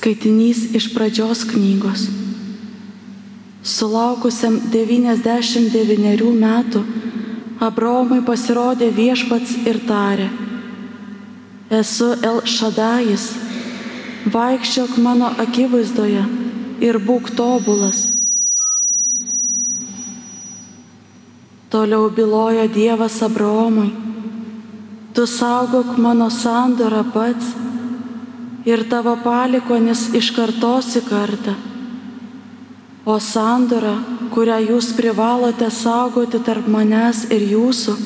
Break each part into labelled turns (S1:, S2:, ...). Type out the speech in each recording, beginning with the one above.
S1: Skaitinys iš pradžios knygos. Sulaukusiam 99 metų Abraomui pasirodė viešpats ir tarė, esu El Šadajis, vaikščiok mano akivaizdoje ir būk tobulas. Toliau bylojo Dievas Abraomui, tu saugok mano sandorą pats ir tavo palikonis iš kartos į kartą. O sandora, kurią jūs privalote saugoti tarp manęs ir jūsų,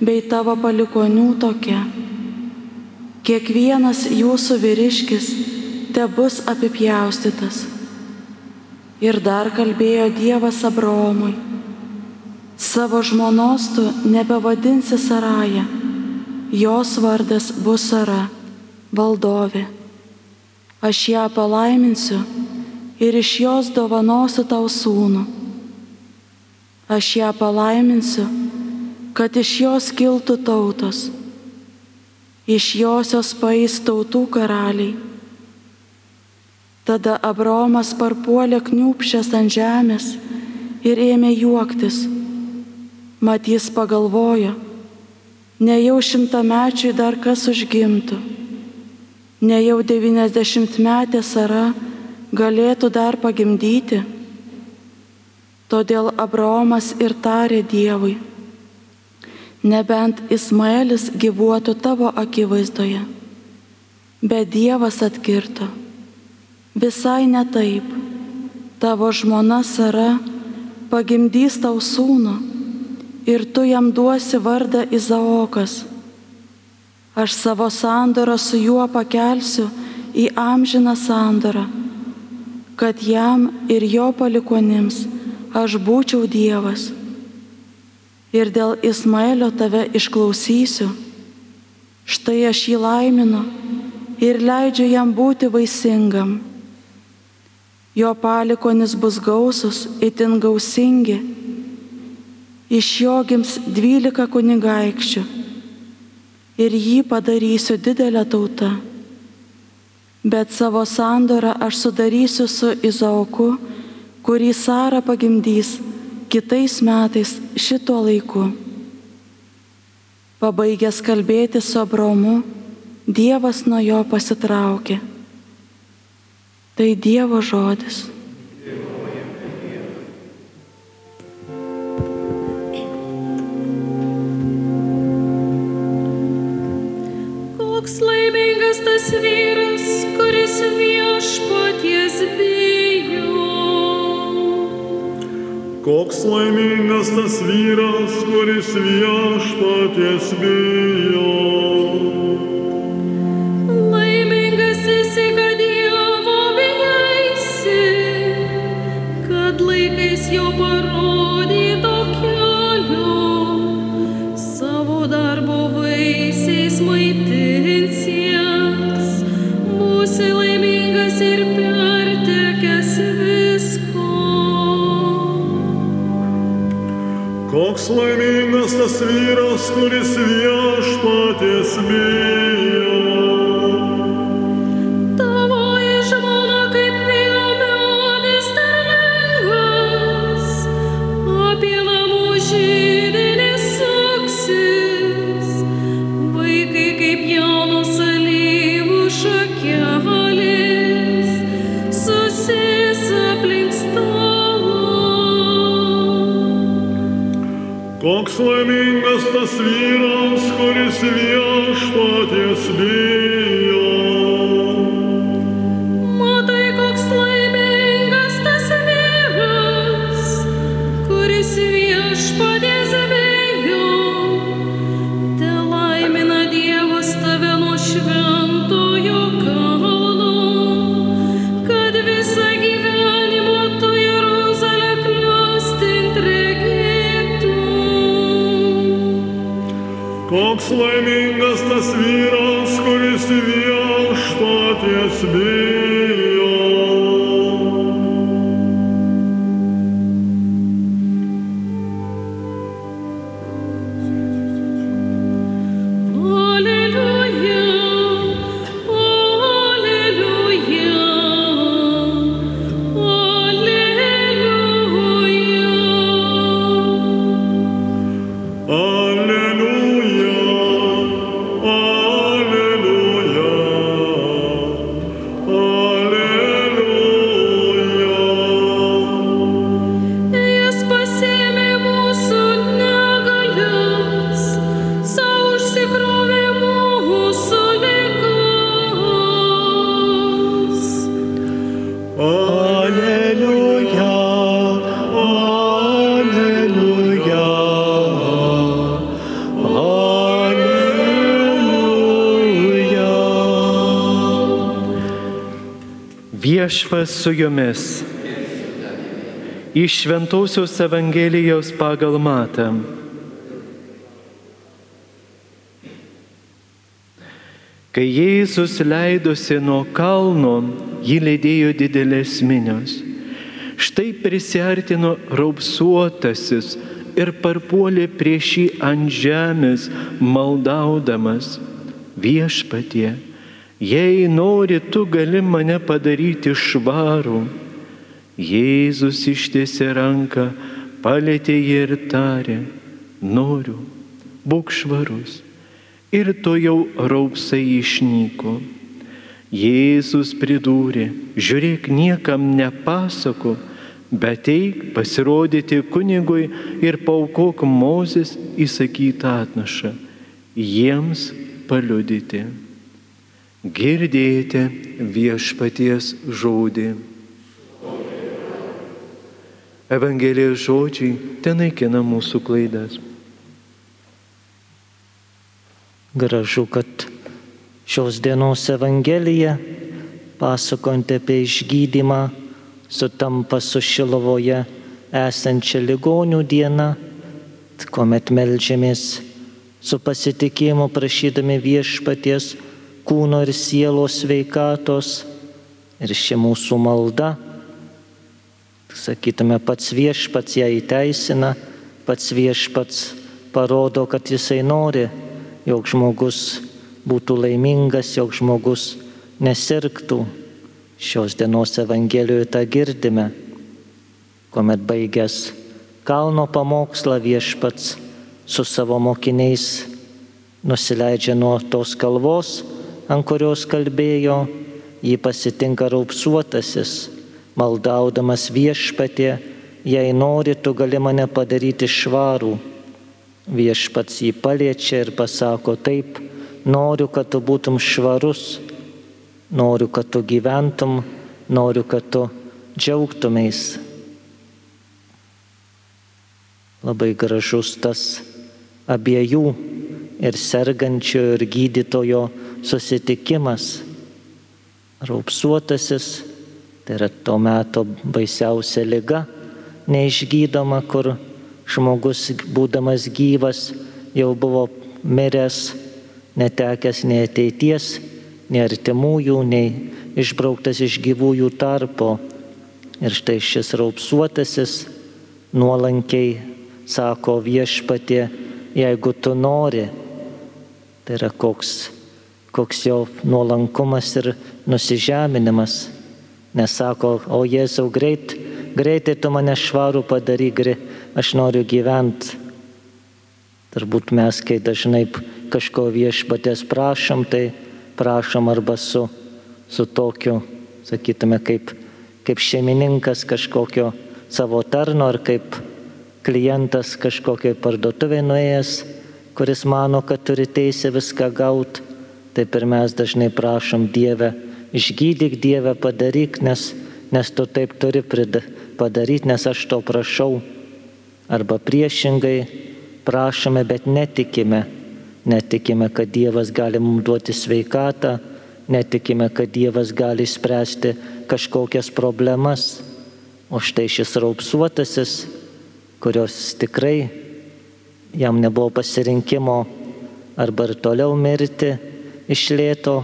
S1: bei tavo palikonių tokia. Kiekvienas jūsų vyriškis te bus apipjaustytas. Ir dar kalbėjo Dievas Abraomui, savo žmonos tu nebevadinsi Saraja, jos vardas bus Sara valdovė. Aš ją palaiminsiu ir iš jos dovanosiu tau sūnų. Aš ją palaiminsiu, kad iš jos kiltų tautos, iš josios paės tautų karaliai. Tada Abromas parpuolė kniupšęs ant žemės ir ėmė juoktis. Matys pagalvojo, nejau šimtamečiui dar kas užgimtų ne jau 90 metė Sara galėtų dar pagimdyti. Todėl Abraomas ir tarė Dievui, nebent Ismaelis gyvuotų tavo akivaizdoje. Bet Dievas atkirto, visai ne taip, tavo žmona Sara pagimdys tau sūnų ir tu jam duosi vardą Izaokas Aš savo sandorą su juo pakelsiu į amžiną sandorą, kad jam ir jo palikonims aš būčiau Dievas. Ir dėl Ismaelio tave išklausysiu. Štai aš jį laiminu ir leidžiu jam būti vaisingam. Jo palikonis bus gausus, itin gausingi. Iš jo gims dvylika kunigaikščių ir jį padarysiu didelę tautą. Bet savo sandorą aš sudarysiu su Izaoku, kurį Sara pagimdys kitais metais šituo laiku. Pabaigęs kalbėti su Abromu, Dievas nuo jo pasitraukė. Tai Dievo žodis.
S2: Koks laimingas tas vyras, kuris viešpaties bijo.
S3: Laimingas esi, kad Dievo bijaisi, kad laikais jo parodyto
S2: Koks laimingas tas vyras, kuris viešpaties bijo. Koks laimingas tas vyras, kuris viešpaties bijo.
S4: Viešpas su jumis. Iš Šventaus Evangelijos pagal Matą. Kai Jėzus leidosi nuo kalno, jį lydėjo didelės minios. Štai prisartino raupsuotasis ir parpuolė prieš jį ant žemės, maldaudamas viešpatie Jei nori, tu gali mane padaryti švarų. Jėzus ištiesė ranką, palėtė jį ir tarė, noriu, būk švarus. Ir to jau raupsai išnyko. Jėzus pridūrė, žiūrėk, niekam nepasako, bet eik pasirodyti kunigui ir paukok Mozės įsakytą atnašą, jiems paliudyti girdėjote viešpaties žodį. Evangelijos žodžiai tenaikina mūsų klaidas.
S5: Gražu, kad šios dienos Evangelija, pasakojant apie išgydymą, sutampa su Šilovoje esančia ligonių diena, kuomet melžiamės su pasitikėjimu prašydami viešpaties kūno ir sielos sveikatos. Ir ši mūsų malda, sakytume, pats viešpats ją įteisina, pats viešpats parodo, kad jisai nori, jog žmogus būtų laimingas, jog žmogus nesirgtų. Šios dienos Evangelijoje tą girdime, kuomet baigęs kalno pamokslą viešpats su savo mokiniais nusileidžia nuo tos kalvos ant kurios kalbėjo, jį pasitinka raupsuotasis, maldaudamas viešpatė, jei nori, tu gali mane padaryti švarų. Viešpats jį paliečia ir pasako taip, noriu, kad tu būtum švarus, noriu, kad tu gyventum, noriu, kad tu džiaugtumės. Labai gražus tas abiejų ir sergančio ir gydytojo susitikimas. Raupsuotasis, tai yra to meto baisiausia lyga, neišgydoma, kur žmogus, būdamas gyvas, jau buvo miręs, netekęs nei ateities, nei artimųjų, nei išbrauktas iš gyvųjų tarpo. Ir štai šis raupsuotasis nuolankiai sako viešpatė, jeigu tu nori, tai yra koks koks jo nuolankumas ir nusižeminimas. Nesako, o Jėzau, greit, greitai tu mane švarų padaryk, aš noriu gyventi. Turbūt mes, kai dažnai kažko viešpatės prašom, tai prašom arba su, su tokiu, sakytume, kaip, kaip šeimininkas kažkokio savo tarno ar kaip klientas kažkokiai parduotuvė nuėjęs, kuris mano, kad turi teisę viską gauti Taip ir mes dažnai prašom Dievę, išgydyk Dievę, padaryk, nes, nes tu taip turi padaryti, nes aš to prašau. Arba priešingai prašome, bet netikime. Netikime, kad Dievas gali mums duoti sveikatą, netikime, kad Dievas gali spręsti kažkokias problemas. O štai šis raupsuotasis, kurios tikrai jam nebuvo pasirinkimo arba ir toliau mirti, iš lėto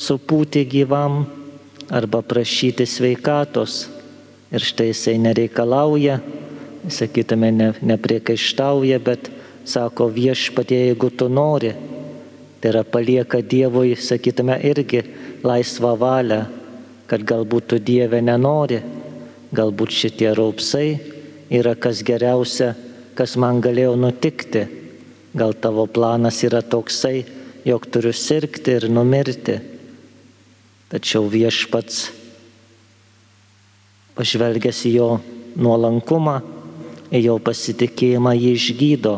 S5: supūti gyvam arba prašyti sveikatos. Ir štai jisai nereikalauja, sakytume, ne, nepriekaištauja, bet sako viešpatie, jeigu tu nori. Tai yra palieka Dievui, sakytume, irgi laisvą valią, kad galbūt tu Dieve nenori, galbūt šitie raupsai yra kas geriausia, kas man galėjo nutikti. Gal tavo planas yra toksai, jog turiu sirgti ir numirti. Tačiau viešpats, pažvelgęs į jo nuolankumą, į jo pasitikėjimą jį išgydo.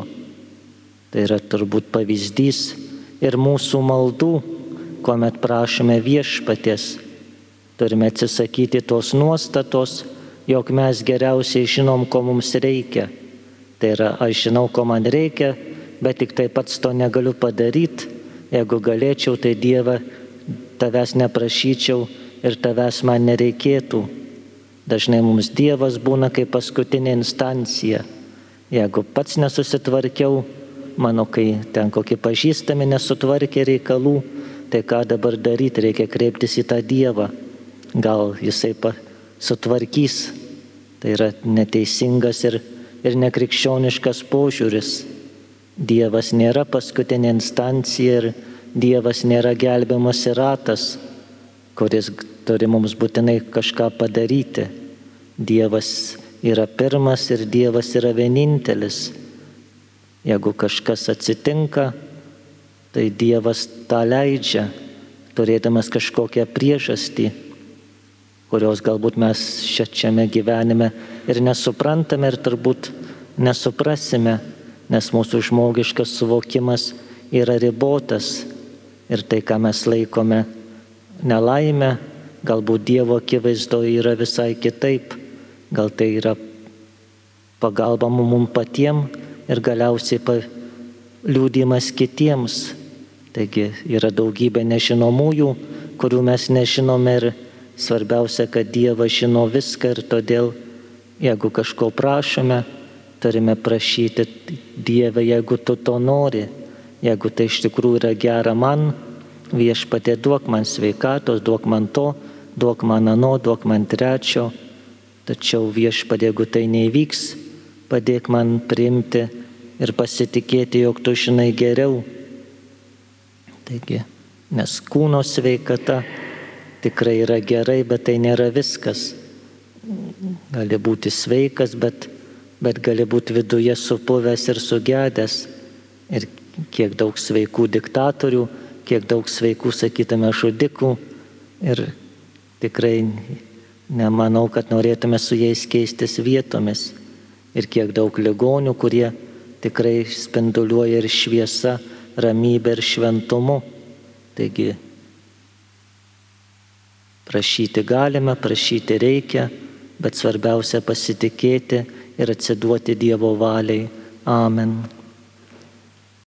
S5: Tai yra turbūt pavyzdys ir mūsų maldų, kuomet prašome viešpaties. Turime atsisakyti tos nuostatos, jog mes geriausiai žinom, ko mums reikia. Tai yra, aš žinau, ko man reikia, bet tik tai pats to negaliu padaryti Jeigu galėčiau, tai Dievą tavęs neprašyčiau, ir tavęs man nereikėtų. Dažnai mums Dievas būna kaip paskutinė instancija. Jeigu pats nesusitvarkiau, mano kai ten kokie pažįstami nesutvarkė reikalų, tai ką dabar daryti, reikia kreiptis į tą Dievą. Gal jisai sutvarkys. Tai yra neteisingas ir, ir nekrikščioniškas požiūris. Dievas nėra paskutinė instancija ir Dievas nėra gelbiamas ratas, kuris turi mums būtinai kažką padaryti. Dievas yra pirmas ir Dievas yra vienintelis. Jeigu kažkas atsitinka, tai Dievas tą leidžia, turėdamas kažkokią priežastį, kurios galbūt mes šiame gyvenime ir nesuprantame ir turbūt nesuprasime, nes mūsų žmogiškas suvokimas yra ribotas ir tai, ką mes laikome nelaimę, galbūt Dievo akivaizdoje yra visai kitaip, gal tai yra pagalba mums patiems ir galiausiai liūdimas kitiems. Taigi yra daugybė nežinomųjų, kurių mes nežinome ir svarbiausia, kad Dievas žino viską ir todėl, jeigu kažko prašome, turime prašyti Dievę, jeigu tu to nori, jeigu tai iš tikrųjų yra gera man, viešpatė duok man sveikatos, duok man to, duok man ano, duok man trečio, tačiau viešpatė, jeigu tai neįvyks, padėk man priimti ir pasitikėti, jog tu žinai geriau. Taigi, nes kūno sveikata tikrai yra gerai, bet tai nėra viskas. Gali būti sveikas, bet, bet gali būti viduje supuvęs ir sugedęs. Ir kiek daug sveikų diktatorių, kiek daug sveikų, sakytume, žudikų. Ir tikrai nemanau, kad norėtume su jais keistis vietomis. Ir kiek daug ligonių, kurie tikrai spinduliuoja ir šviesa, ramybė ir šventumu. Taigi prašyti galime, prašyti reikia, bet svarbiausia pasitikėti ir atsiduoti Dievo valiai. Amen.